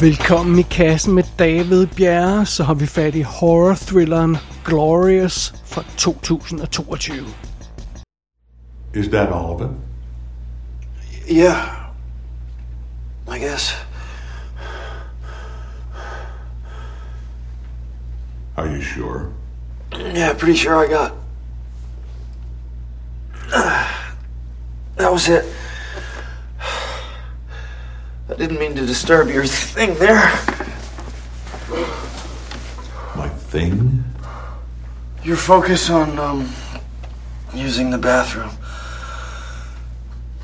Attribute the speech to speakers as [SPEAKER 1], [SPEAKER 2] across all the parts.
[SPEAKER 1] Velkommen i kassen med David Bjerre, så har vi fat i horror-thrilleren Glorious fra 2022.
[SPEAKER 2] Is that all of it?
[SPEAKER 3] Yeah. I guess.
[SPEAKER 2] Are you sure?
[SPEAKER 3] Yeah, pretty sure I got. That was it. I didn't mean to disturb your thing there.
[SPEAKER 2] My thing?
[SPEAKER 3] Your focus on um using the bathroom.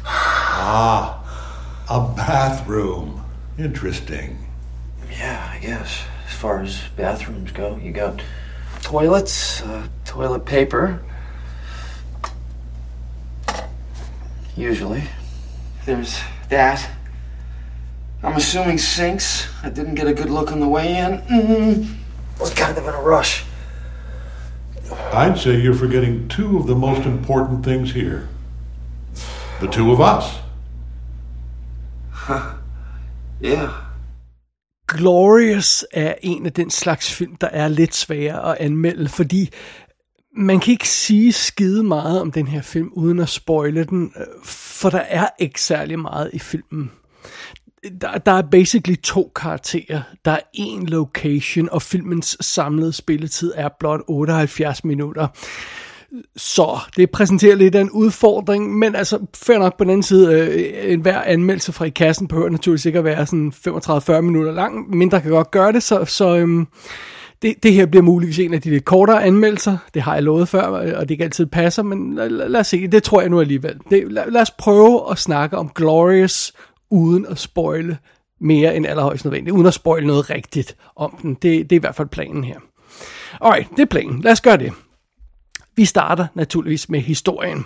[SPEAKER 2] Ah, a bathroom. Interesting.
[SPEAKER 3] Yeah, I guess. As far as bathrooms go, you got toilets, uh, toilet paper. Usually. There's that. I'm assuming sinks. I didn't get a good look on the way in. Mm, was kind of in a rush.
[SPEAKER 2] I'd say you're forgetting two of the most important things here. The two of us.
[SPEAKER 3] Yeah.
[SPEAKER 1] Glorious er en af den slags film, der er lidt sværere at anmelde, fordi man kan ikke sige skide meget om den her film, uden at spoile den, øh, for der er ikke særlig meget i filmen. Der, der er basically to karakterer. Der er en location, og filmens samlede spilletid er blot 78 minutter. Så det præsenterer lidt af en udfordring, men altså fair nok på den anden side, øh, en hver anmeldelse fra i kassen behøver naturligvis ikke at være sådan 35-40 minutter lang, mindre kan godt gøre det, så, så øhm, det, det her bliver muligvis en af de lidt kortere anmeldelser, det har jeg lovet før, og det ikke altid passer, men lad, lad os se, det tror jeg nu alligevel. Det, lad, lad os prøve at snakke om Glorious, uden at spoile mere end allerhøjst nødvendigt, uden at spoile noget rigtigt om den. Det, det er i hvert fald planen her. Alright, det er planen. Lad os gøre det. Vi starter naturligvis med historien.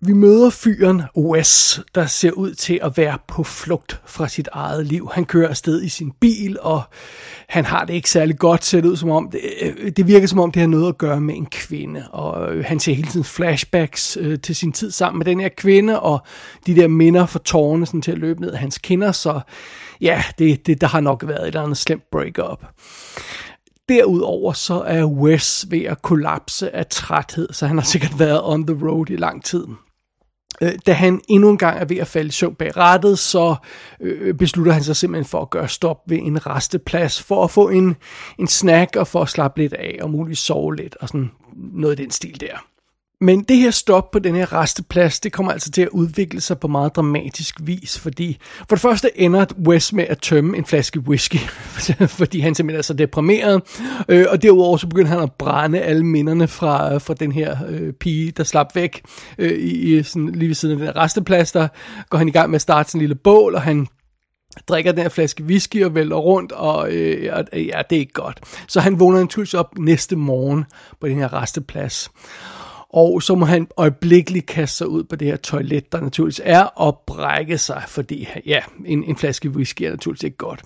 [SPEAKER 1] Vi møder fyren OS, der ser ud til at være på flugt fra sit eget liv. Han kører afsted i sin bil, og han har det ikke særlig godt set ud som om. Det, øh, det virker som om, det har noget at gøre med en kvinde. Og øh, han ser hele tiden flashbacks øh, til sin tid sammen med den her kvinde, og de der minder for tårerne sådan til at løbe ned af hans kinder. Så ja, det, det, der har nok været et eller andet slemt breakup. Derudover så er Wes ved at kollapse af træthed, så han har sikkert været on the road i lang tid. Øh, da han endnu en gang er ved at falde i søvn bag rattet, så øh, beslutter han sig simpelthen for at gøre stop ved en resteplads, for at få en, en snack og for at slappe lidt af og muligvis sove lidt og sådan noget i den stil der. Men det her stop på den her resteplads, det kommer altså til at udvikle sig på meget dramatisk vis, fordi for det første ender Wes med at tømme en flaske whisky, fordi han simpelthen er så deprimeret, øh, og derudover så begynder han at brænde alle minderne fra, øh, fra den her øh, pige, der slap væk øh, i, sådan, lige ved siden af den her resteplads, der går han i gang med at starte sådan en lille bål, og han drikker den her flaske whisky og vælter rundt, og øh, ja, det er ikke godt. Så han vågner naturligvis op næste morgen på den her resteplads og så må han øjeblikkeligt kaste sig ud på det her toilet, der naturligvis er, og brække sig, fordi ja, en, en flaske whisky er naturligvis ikke godt.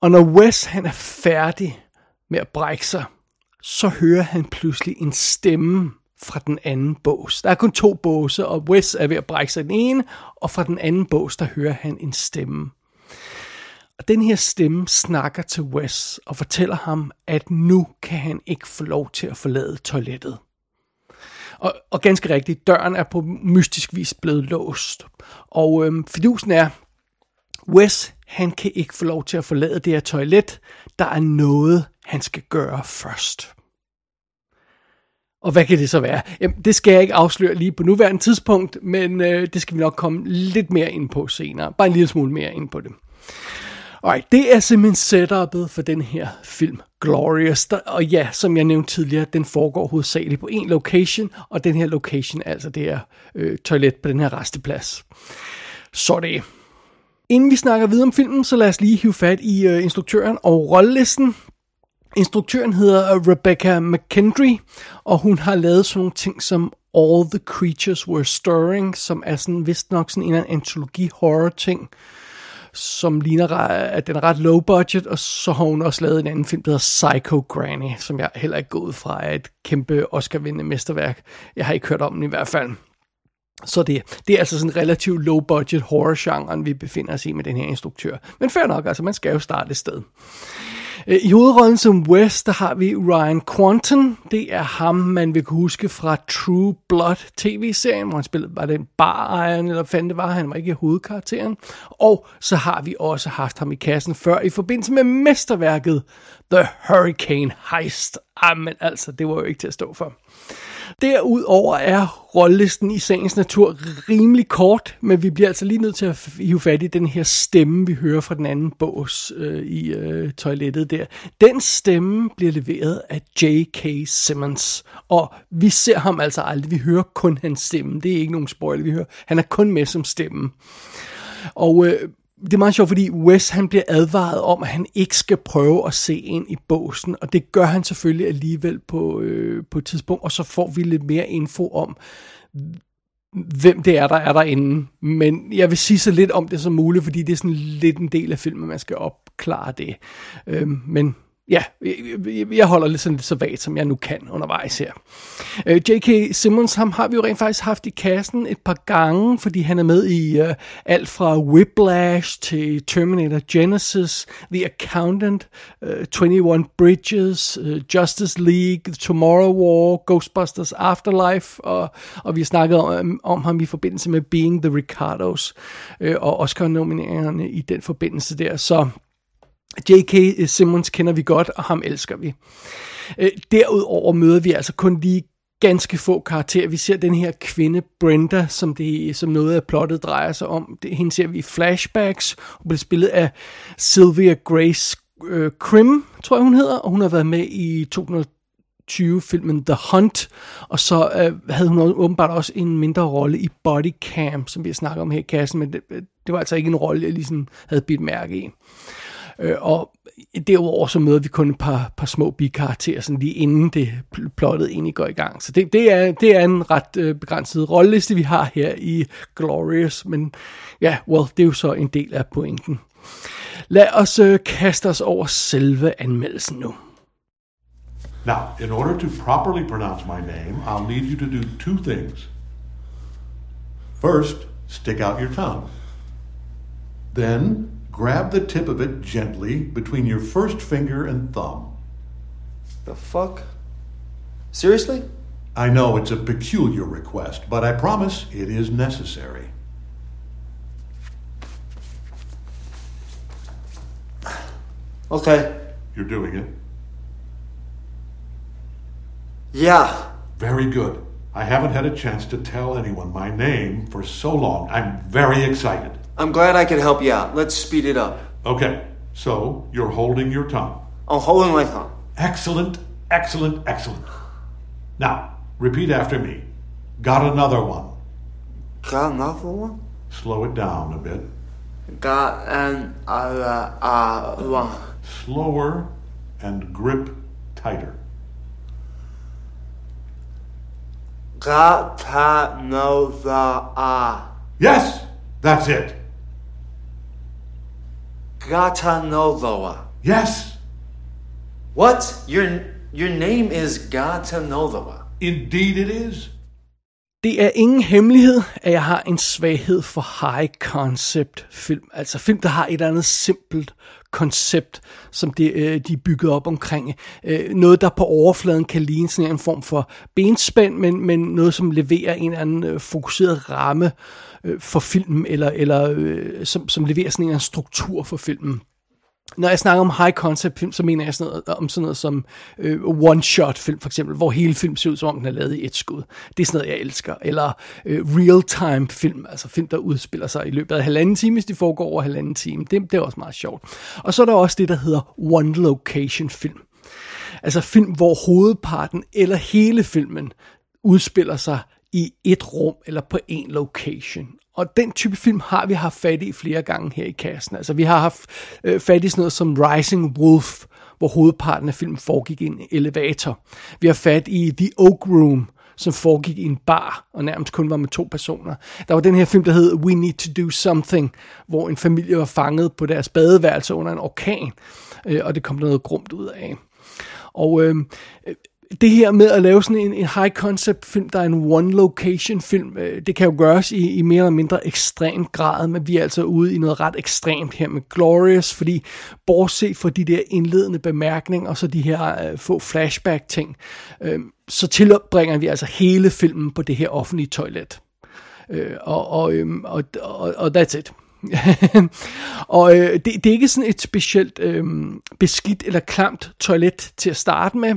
[SPEAKER 1] Og når Wes han er færdig med at brække sig, så hører han pludselig en stemme fra den anden bås. Der er kun to båse, og Wes er ved at brække sig den ene, og fra den anden bås, der hører han en stemme. Og den her stemme snakker til Wes og fortæller ham, at nu kan han ikke få lov til at forlade toilettet. Og, og ganske rigtigt, døren er på mystisk vis blevet låst. Og øhm, fidusen er, Wes, han kan ikke få lov til at forlade det her toilet. Der er noget, han skal gøre først. Og hvad kan det så være? Jamen, det skal jeg ikke afsløre lige på nuværende tidspunkt, men øh, det skal vi nok komme lidt mere ind på senere. Bare en lille smule mere ind på det. Alright, det er simpelthen setupet for den her film, Glorious. Der, og ja, som jeg nævnte tidligere, den foregår hovedsageligt på en location, og den her location altså det er øh, toilet på den her resteplads. Så det Inden vi snakker videre om filmen, så lad os lige hive fat i øh, instruktøren og rollelisten. Instruktøren hedder øh, Rebecca McKendry, og hun har lavet sådan nogle ting som All the Creatures Were Stirring, som er sådan vist nok sådan en antologi horror ting som ligner, at den er ret low budget, og så har hun også lavet en anden film, der hedder Psycho Granny, som jeg heller ikke går ud fra er et kæmpe Oscar-vindende mesterværk. Jeg har ikke hørt om den i hvert fald. Så det, det er altså sådan en relativt low-budget horror-genre, vi befinder os i med den her instruktør. Men fair nok, altså man skal jo starte et sted. Øh, I hovedrollen som West, der har vi Ryan Quanten. Det er ham, man vil kunne huske fra True Blood tv-serien, hvor han spillede bare den bar eller fandt det var, han var ikke hovedkarakteren. Og så har vi også haft ham i kassen før, i forbindelse med mesterværket The Hurricane Heist. Jamen altså, det var jo ikke til at stå for. Derudover er rollelisten i sagens natur rimelig kort, men vi bliver altså lige nødt til at hive fat i den her stemme, vi hører fra den anden bås øh, i øh, toilettet der. Den stemme bliver leveret af J.K. Simmons, og vi ser ham altså aldrig, vi hører kun hans stemme. Det er ikke nogen spoiler, vi hører. Han er kun med som stemme. Og øh, det er meget sjovt, fordi Wes han bliver advaret om, at han ikke skal prøve at se ind i båsen, og det gør han selvfølgelig alligevel på, øh, på et tidspunkt, og så får vi lidt mere info om, hvem det er, der er derinde. Men jeg vil sige så lidt om det som muligt, fordi det er sådan lidt en del af filmen, man skal opklare det. Øh, men ja, jeg holder lidt sådan lidt så vagt, som jeg nu kan undervejs her. Øh, J.K. Simmons, ham har vi jo rent faktisk haft i kassen et par gange, fordi han er med i øh, alt fra Whiplash til Terminator Genesis, The Accountant, øh, 21 Bridges, øh, Justice League, Tomorrow War, Ghostbusters Afterlife, og, og vi har snakket om, øh, om ham i forbindelse med Being the Ricardos, øh, og Oscar-nomineringerne i den forbindelse der, så J.K. Øh, Simmons kender vi godt, og ham elsker vi. Øh, derudover møder vi altså kun lige ganske få karakterer. Vi ser den her kvinde, Brenda, som, det, som noget af plottet drejer sig om. Det, hende ser vi i flashbacks. Hun bliver spillet af Sylvia Grace øh, Krim, tror jeg hun hedder, og hun har været med i 2020-filmen The Hunt, og så øh, havde hun åbenbart også en mindre rolle i Bodycam, som vi har snakket om her i kassen, men det, øh, det var altså ikke en rolle, jeg ligesom havde bidt mærke i. Øh, og derudover så møder vi kun et par, par små bikarakterer, sådan lige inden det plottet egentlig går i gang. Så det, det, er, det er en ret øh, begrænset rolleliste, vi har her i Glorious, men ja, well, det er jo så en del af pointen. Lad os øh, kaste os over selve anmeldelsen nu.
[SPEAKER 2] Now, in order to properly pronounce my name, I'll need you to do two things. First, stick out your tongue. Then, Grab the tip of it gently between your first finger and thumb.
[SPEAKER 3] The fuck? Seriously?
[SPEAKER 2] I know it's a peculiar request, but I promise it is necessary.
[SPEAKER 3] Okay.
[SPEAKER 2] You're doing it?
[SPEAKER 3] Yeah.
[SPEAKER 2] Very good. I haven't had a chance to tell anyone my name for so long. I'm very excited.
[SPEAKER 3] I'm glad I could help you out. Let's speed it up.
[SPEAKER 2] Okay, so you're holding your tongue.
[SPEAKER 3] I'm holding my tongue.
[SPEAKER 2] Excellent, excellent, excellent. Now, repeat after me. Got another one.
[SPEAKER 3] Got another one?
[SPEAKER 2] Slow it down a bit.
[SPEAKER 3] Got an uh, uh, one.
[SPEAKER 2] Slower and grip tighter.
[SPEAKER 3] Got another uh.
[SPEAKER 2] Yes, that's it.
[SPEAKER 3] Gatanodloa.
[SPEAKER 2] Yes.
[SPEAKER 3] What? Your your name is Gatanodloa.
[SPEAKER 2] Indeed it is.
[SPEAKER 1] Det er ingen hemmelighed, at jeg har en svaghed for high concept film. Altså film, der har et eller andet simpelt koncept, som det, øh, de er bygget op omkring. Øh, noget, der på overfladen kan ligne sådan en form for benspænd, men, men noget, som leverer en eller anden øh, fokuseret ramme øh, for filmen, eller, eller øh, som, som leverer sådan en struktur for filmen. Når jeg snakker om high concept film, så mener jeg sådan noget, om sådan noget som øh, one-shot film for eksempel, hvor hele film ser ud som om den er lavet i et skud. Det er sådan noget, jeg elsker. Eller øh, real-time film, altså film, der udspiller sig i løbet af halvanden time, hvis de foregår over halvanden time. Det, det er også meget sjovt. Og så er der også det, der hedder one-location film. Altså film, hvor hovedparten eller hele filmen udspiller sig i et rum eller på en location. Og den type film har vi haft fat i flere gange her i kassen. Altså vi har haft øh, fat i sådan noget som Rising Wolf, hvor hovedparten af filmen foregik i en elevator. Vi har fat i The Oak Room, som foregik i en bar, og nærmest kun var med to personer. Der var den her film, der hed We Need to Do Something, hvor en familie var fanget på deres badeværelse under en orkan, øh, og det kom der noget grumt ud af. Og øh, det her med at lave sådan en, en high concept film, der er en one location film, øh, det kan jo gøres i, i mere eller mindre ekstrem grad, men vi er altså ude i noget ret ekstremt her med Glorious, fordi bortset fra de der indledende bemærkninger og så de her øh, få flashback ting, øh, så tilbringer vi altså hele filmen på det her offentlige toilet. Øh, og, og, øh, og, og, og that's it. og øh, det, det er ikke sådan et specielt øh, beskidt eller klamt toilet til at starte med,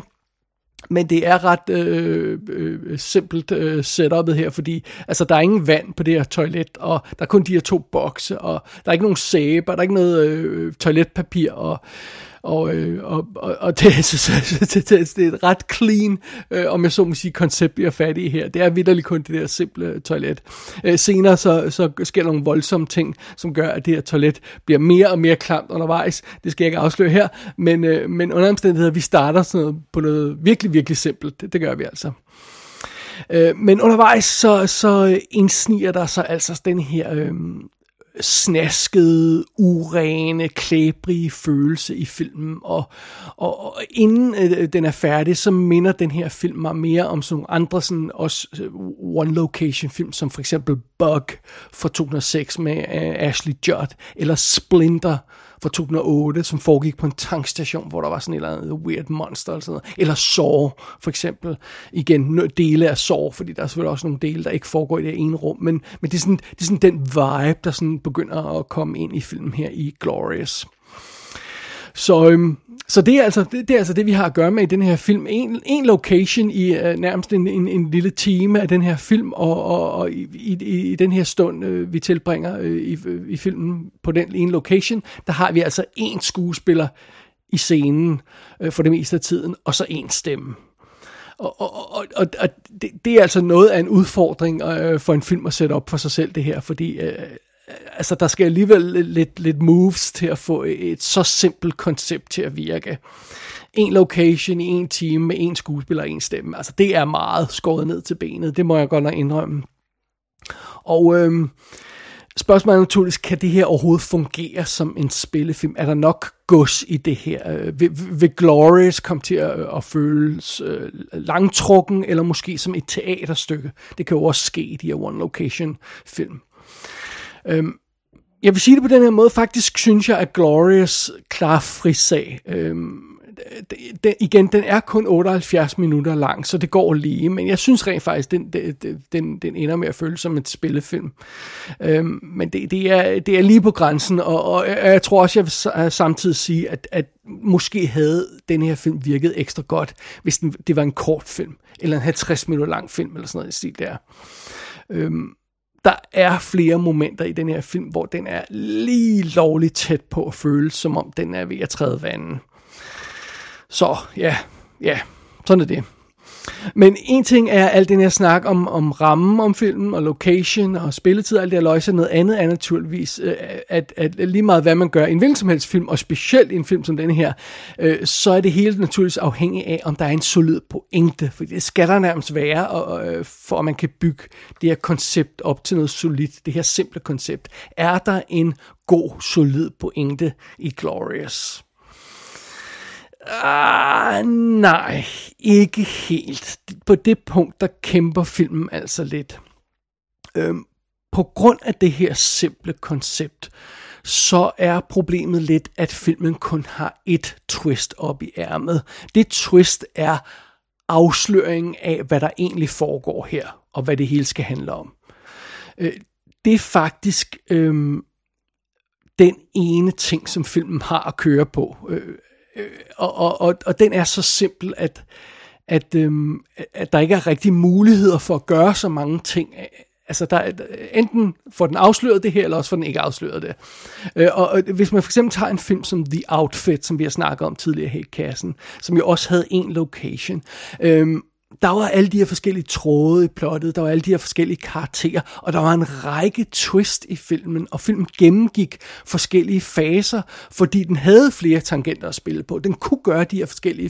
[SPEAKER 1] men det er ret øh, øh, øh, simpelt øh, setupet her, fordi altså, der er ingen vand på det her toilet, og der er kun de her to bokse, og der er ikke nogen sæbe, og der er ikke noget øh, toiletpapir, og og, øh, og, og, og det, så, det, det, det er et ret clean, øh, om jeg så må sige, koncept, vi er fat i her. Det er vidderligt kun det der simple toilet. Øh, senere så, så sker der nogle voldsomme ting, som gør, at det her toilet bliver mere og mere klamt undervejs. Det skal jeg ikke afsløre her, men, øh, men under omstændigheder, vi starter sådan noget, på noget virkelig, virkelig simpelt. Det, det gør vi altså. Øh, men undervejs så, så øh, indsniger der sig altså den her øh, snaskede, urene, klæbrige følelse i filmen, og, og, og inden øh, den er færdig, så minder den her film mig mere om sådan nogle andre sådan også øh, one-location film, som for eksempel Bug fra 2006 med øh, Ashley Judd, eller Splinter fra 2008, som foregik på en tankstation, hvor der var sådan et eller andet weird monster eller sådan noget. Eller Saw, for eksempel. Igen, dele af Saw, fordi der er selvfølgelig også nogle dele, der ikke foregår i det ene rum, men, men det, er sådan, det er sådan den vibe, der sådan begynder at komme ind i filmen her i Glorious. Så, øhm, så det er, altså, det, det er altså det, vi har at gøre med i den her film. En, en location i uh, nærmest en, en, en lille time af den her film, og, og, og i, i, i den her stund, uh, vi tilbringer uh, i, i filmen på den ene location, der har vi altså en skuespiller i scenen uh, for det meste af tiden, og så en stemme. Og, og, og, og, det, det er altså noget af en udfordring uh, for en film at sætte op for sig selv, det her, fordi altså der skal alligevel lidt, lidt moves til at få et så simpelt koncept til at virke. En location i en time med en skuespiller og en stemme. Altså det er meget skåret ned til benet, det må jeg godt nok indrømme. Og øhm, spørgsmålet er naturligvis, kan det her overhovedet fungere som en spillefilm? Er der nok gods i det her? Øh, vil, vil Glorious komme til at, at føles øh, langtrukken, eller måske som et teaterstykke? Det kan jo også ske i de her one-location film. Øhm, jeg vil sige det på den her måde. Faktisk synes jeg, at Glorious klar frisag. Øhm, den, igen, den er kun 78 minutter lang, så det går lige, men jeg synes rent faktisk, den, den, den, den ender med at føles som et spillefilm. Øhm, men det, det, er, det er lige på grænsen, og, og jeg tror også, jeg vil øh, samtidig sige, at, at måske havde den her film virket ekstra godt, hvis den, det var en kort film, eller en 50 minutter lang film, eller sådan noget i stil der. Øhm, der er flere momenter i den her film, hvor den er lige lovligt tæt på at føles, som om den er ved at træde vandet. Så ja, ja, sådan er det. Men en ting er alt den her snak om, om rammen om filmen, og location, og spilletid, og alt det her løjse. Noget andet er naturligvis, øh, at, at lige meget hvad man gør i en hvilken som helst film, og specielt i en film som denne her, øh, så er det hele naturligvis afhængigt af, om der er en solid pointe. For det skal der nærmest være, og, og, øh, for at man kan bygge det her koncept op til noget solidt, det her simple koncept. Er der en god, solid pointe i Glorious? Ah, nej, ikke helt. På det punkt, der kæmper filmen altså lidt. Øhm, på grund af det her simple koncept, så er problemet lidt, at filmen kun har et twist op i ærmet. Det twist er afsløringen af, hvad der egentlig foregår her, og hvad det hele skal handle om. Øh, det er faktisk øhm, den ene ting, som filmen har at køre på. Øh, Øh, og, og, og, og den er så simpel, at, at, øhm, at der ikke er rigtig muligheder for at gøre så mange ting. Altså, der er, enten får den afsløret det her, eller også får den ikke afsløret det. Øh, og, og hvis man for eksempel tager en film som The Outfit, som vi har snakket om tidligere her i kassen, som jo også havde en location, øhm, der var alle de her forskellige tråde i plottet, der var alle de her forskellige karakterer, og der var en række twist i filmen, og filmen gennemgik forskellige faser, fordi den havde flere tangenter at spille på. Den kunne gøre de her forskellige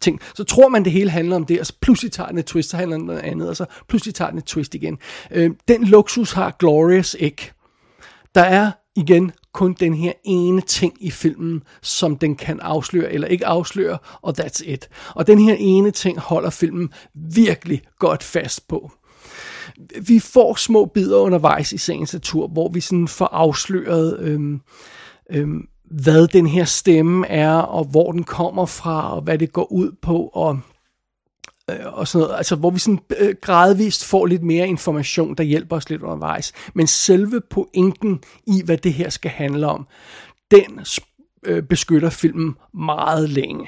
[SPEAKER 1] ting. Så tror man, det hele handler om det, og så pludselig tager den et twist, så handler den noget andet, og så pludselig tager den et twist igen. Øh, den luksus har Glorious ikke. Der er igen kun den her ene ting i filmen, som den kan afsløre eller ikke afsløre, og that's it. Og den her ene ting holder filmen virkelig godt fast på. Vi får små bidder undervejs i sagens natur, hvor vi sådan får afsløret, øhm, øhm, hvad den her stemme er, og hvor den kommer fra, og hvad det går ud på, og Øh, og sådan noget, altså hvor vi sådan øh, gradvist får lidt mere information, der hjælper os lidt undervejs. Men selve pointen i, hvad det her skal handle om, den øh, beskytter filmen meget længe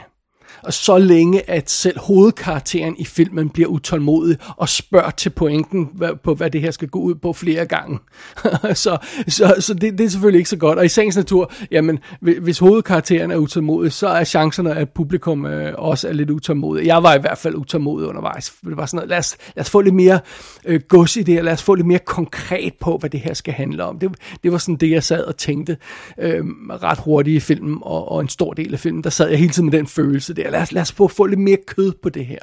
[SPEAKER 1] og så længe, at selv hovedkarakteren i filmen bliver utålmodig og spørger til pointen på, hvad det her skal gå ud på flere gange. så så, så det, det er selvfølgelig ikke så godt. Og i sagens natur, jamen, hvis hovedkarakteren er utålmodig, så er chancerne, at publikum øh, også er lidt utålmodig. Jeg var i hvert fald utålmodig undervejs. Det var sådan noget, lad os, lad os få lidt mere øh, gods i det her, lad os få lidt mere konkret på, hvad det her skal handle om. Det, det var sådan det, jeg sad og tænkte øh, ret hurtigt i filmen, og, og en stor del af filmen, der sad jeg hele tiden med den følelse der, lad os, lad os få, få lidt mere kød på det her.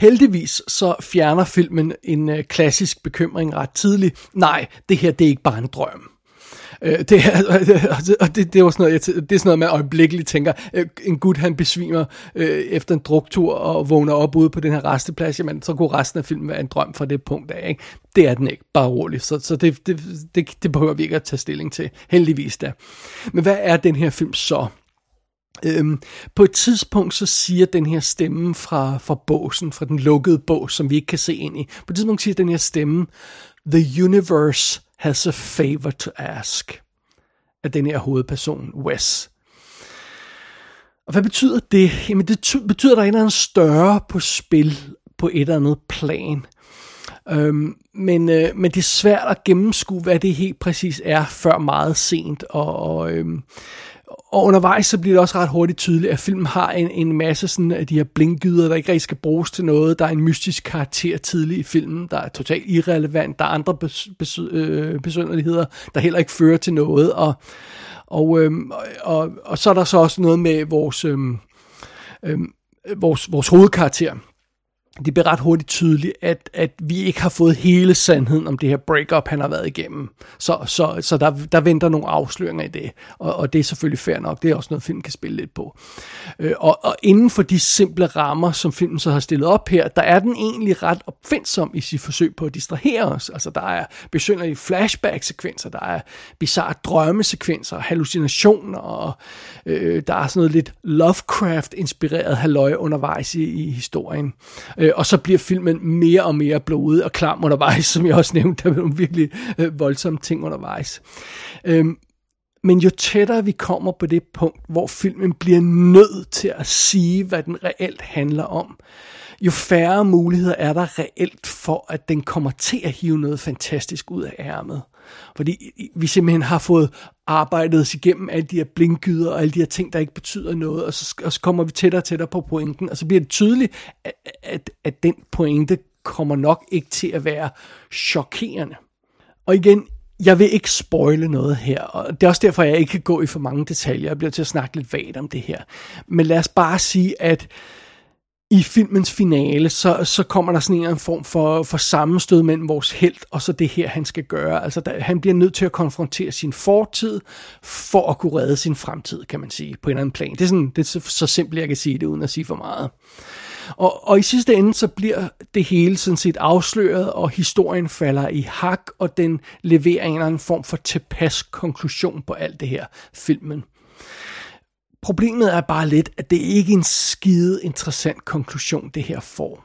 [SPEAKER 1] Heldigvis så fjerner filmen en øh, klassisk bekymring ret tidligt. Nej, det her det er ikke bare en drøm. Øh, det, er, og det, det, var sådan noget, jeg, det er sådan noget, man øjeblikkeligt tænker, øh, en gut han besvimer øh, efter en druktur og vågner op ude på den her resteplads, jamen så kunne resten af filmen være en drøm fra det punkt af. Ikke? Det er den ikke, bare roligt. Så, så det, det, det, det behøver vi ikke at tage stilling til, heldigvis da. Men hvad er den her film så? Øhm, på et tidspunkt så siger den her stemme fra, fra båsen, fra den lukkede bås, som vi ikke kan se ind i. På et tidspunkt siger den her stemme, The universe has a favor to ask. Af den her hovedperson, Wes. Og hvad betyder det? Jamen det betyder, at der er en eller anden større på spil på et eller andet plan. Øhm, men, øh, men det er svært at gennemskue, hvad det helt præcis er, før meget sent. Og, og øhm, og undervejs så bliver det også ret hurtigt tydeligt, at filmen har en, en masse sådan af de her blinkgyder, der ikke rigtig skal bruges til noget. Der er en mystisk karakter tidlig i filmen, der er totalt irrelevant. Der er andre bes, bes, øh, besynderligheder, der heller ikke fører til noget. Og, og, øh, og, og så er der så også noget med vores, øh, øh, vores, vores hovedkarakter, det bliver ret hurtigt tydeligt, at, at vi ikke har fået hele sandheden om det her breakup, han har været igennem. Så, så, så der, der venter nogle afsløringer i det, og, og det er selvfølgelig fair nok. Det er også noget, film kan spille lidt på. Øh, og, og inden for de simple rammer, som filmen så har stillet op her, der er den egentlig ret opfindsom i sit forsøg på at distrahere os. Altså der er besynderlige flashback-sekvenser, der er bizarre drømmesekvenser, hallucinationer, og øh, der er sådan noget lidt Lovecraft-inspireret halløj undervejs i, i historien. Øh, Øh, og så bliver filmen mere og mere blodet og klam undervejs, som jeg også nævnte, der er nogle virkelig øh, voldsomme ting undervejs. Øh, men jo tættere vi kommer på det punkt, hvor filmen bliver nødt til at sige, hvad den reelt handler om, jo færre muligheder er der reelt for, at den kommer til at hive noget fantastisk ud af ærmet. Fordi vi simpelthen har fået arbejdet os igennem alle de her blinkgyder og alle de her ting, der ikke betyder noget, og så, og så kommer vi tættere og tættere på pointen, og så bliver det tydeligt, at, at, at den pointe kommer nok ikke til at være chokerende. Og igen, jeg vil ikke spoile noget her, og det er også derfor, jeg ikke kan gå i for mange detaljer. Jeg bliver til at snakke lidt vagt om det her. Men lad os bare sige, at i filmens finale, så, så kommer der sådan en form for, for sammenstød mellem vores held og så det her, han skal gøre. Altså, der, han bliver nødt til at konfrontere sin fortid for at kunne redde sin fremtid, kan man sige, på en eller anden plan. Det er, sådan, det er så, så simpelt, jeg kan sige det, uden at sige for meget. Og, og i sidste ende, så bliver det hele sådan set afsløret, og historien falder i hak, og den leverer en eller anden form for tilpas konklusion på alt det her, filmen. Problemet er bare lidt, at det ikke er en skide interessant konklusion, det her får.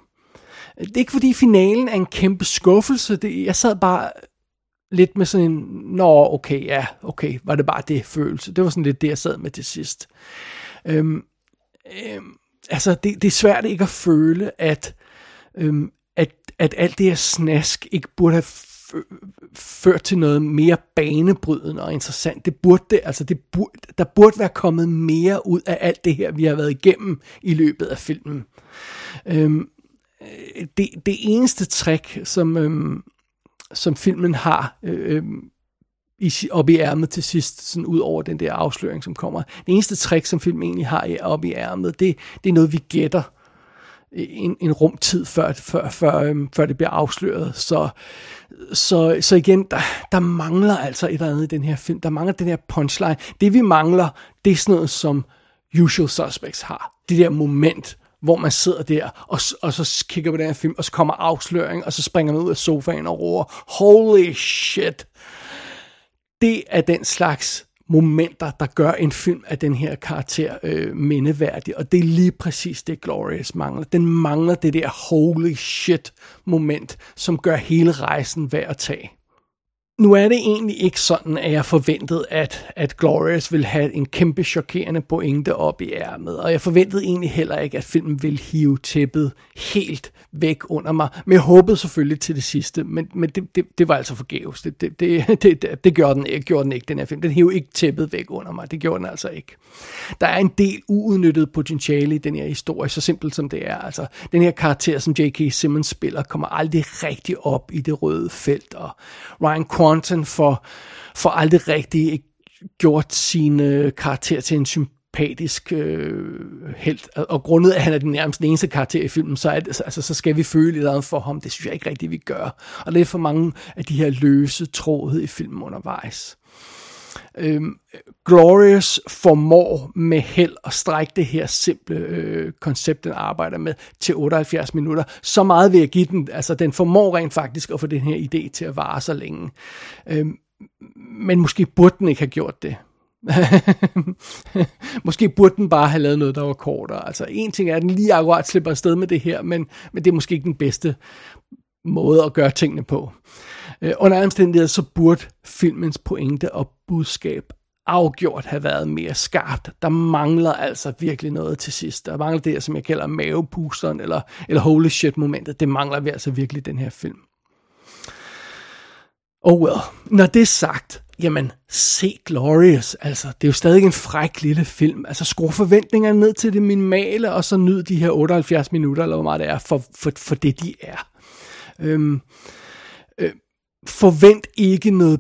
[SPEAKER 1] Det er ikke fordi finalen er en kæmpe skuffelse. Det, jeg sad bare lidt med sådan en, nå okay, ja, okay, var det bare det følelse. Det var sådan lidt det, jeg sad med til sidst. Øhm, øhm, altså, det, det er svært ikke at føle, at, øhm, at, at alt det her snask ikke burde have ført til noget mere banebrydende og interessant. Det burde det, altså det burde, der burde være kommet mere ud af alt det her, vi har været igennem i løbet af filmen. Øhm, det, det eneste trick, som, øhm, som filmen har øhm, i, op i ærmet til sidst, sådan ud over den der afsløring, som kommer. Det eneste trick, som filmen egentlig har op i ærmet, det, det er noget, vi gætter en, en rumtid, før, før, før, øhm, før det bliver afsløret. Så, så, så igen, der, der mangler altså et eller andet i den her film. Der mangler den her punchline. Det vi mangler, det er sådan noget, som Usual Suspects har. Det der moment, hvor man sidder der, og, og så kigger på den her film, og så kommer afsløringen, og så springer man ud af sofaen og råber, holy shit. Det er den slags momenter, der gør en film af den her karakter øh, mindeværdig, og det er lige præcis det, Glorious mangler. Den mangler det der holy shit moment, som gør hele rejsen værd at tage. Nu er det egentlig ikke sådan, at jeg forventede, at, at Glorious ville have en kæmpe chokerende pointe op i ærmet, og jeg forventede egentlig heller ikke, at filmen ville hive tæppet helt væk under mig. Men jeg håbede selvfølgelig til det sidste, men, men det, det, det var altså forgæves. Det, det, det, det, det gjorde, den ikke, gjorde den ikke, den her film. Den hiver ikke tæppet væk under mig. Det gjorde den altså ikke. Der er en del uudnyttet potentiale i den her historie, så simpelt som det er. Altså, den her karakter, som J.K. Simmons spiller, kommer aldrig rigtig op i det røde felt, og Ryan Swanton for, for aldrig rigtig gjort sin øh, karakter til en sympatisk øh, helt, og grundet af, at han er den nærmest eneste karakter i filmen, så, er det, altså, så skal vi føle lidt andet for ham. Det synes jeg ikke rigtigt, vi gør. Og det er for mange af de her løse tråde i filmen undervejs. Øhm, Glorious formår med held at strække det her simple øh, koncept, den arbejder med, til 78 minutter. Så meget vil jeg give den. Altså, den formår rent faktisk at få den her idé til at vare så længe. Øhm, men måske burde den ikke have gjort det. måske burde den bare have lavet noget, der var kortere. Altså en ting er, at den lige akkurat slipper afsted med det her, men, men det er måske ikke den bedste måde at gøre tingene på. Øh, Øh, under omstændigheder, så burde filmens pointe og budskab afgjort have været mere skarpt. Der mangler altså virkelig noget til sidst. Der mangler det, som jeg kalder mavepusteren, eller, eller holy shit momentet. Det mangler vi altså virkelig i den her film. Oh well, når det er sagt, jamen, se Glorious, altså, det er jo stadig en fræk lille film. Altså, skru forventningerne ned til det minimale, og så nyd de her 78 minutter, eller hvor meget det er, for, for, for det de er. Øhm, forvent ikke noget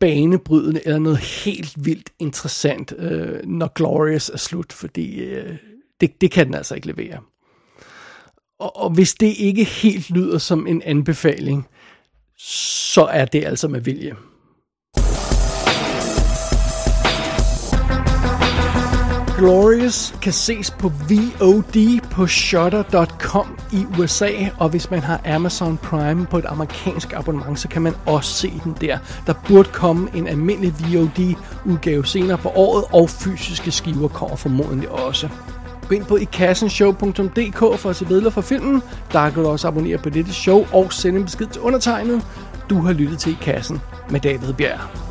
[SPEAKER 1] banebrydende, eller noget helt vildt interessant, øh, når Glorious er slut, fordi øh, det, det kan den altså ikke levere. Og, og hvis det ikke helt lyder som en anbefaling, så er det altså med vilje. Glorious kan ses på VOD på Shutter.com i USA, og hvis man har Amazon Prime på et amerikansk abonnement, så kan man også se den der. Der burde komme en almindelig VOD-udgave senere på året, og fysiske skiver kommer formodentlig også. Gå ind på ikassenshow.dk for at se billeder fra filmen. Der kan du også abonnere på dette show og sende en besked til undertegnet. Du har lyttet til I Kassen med David Bjerg.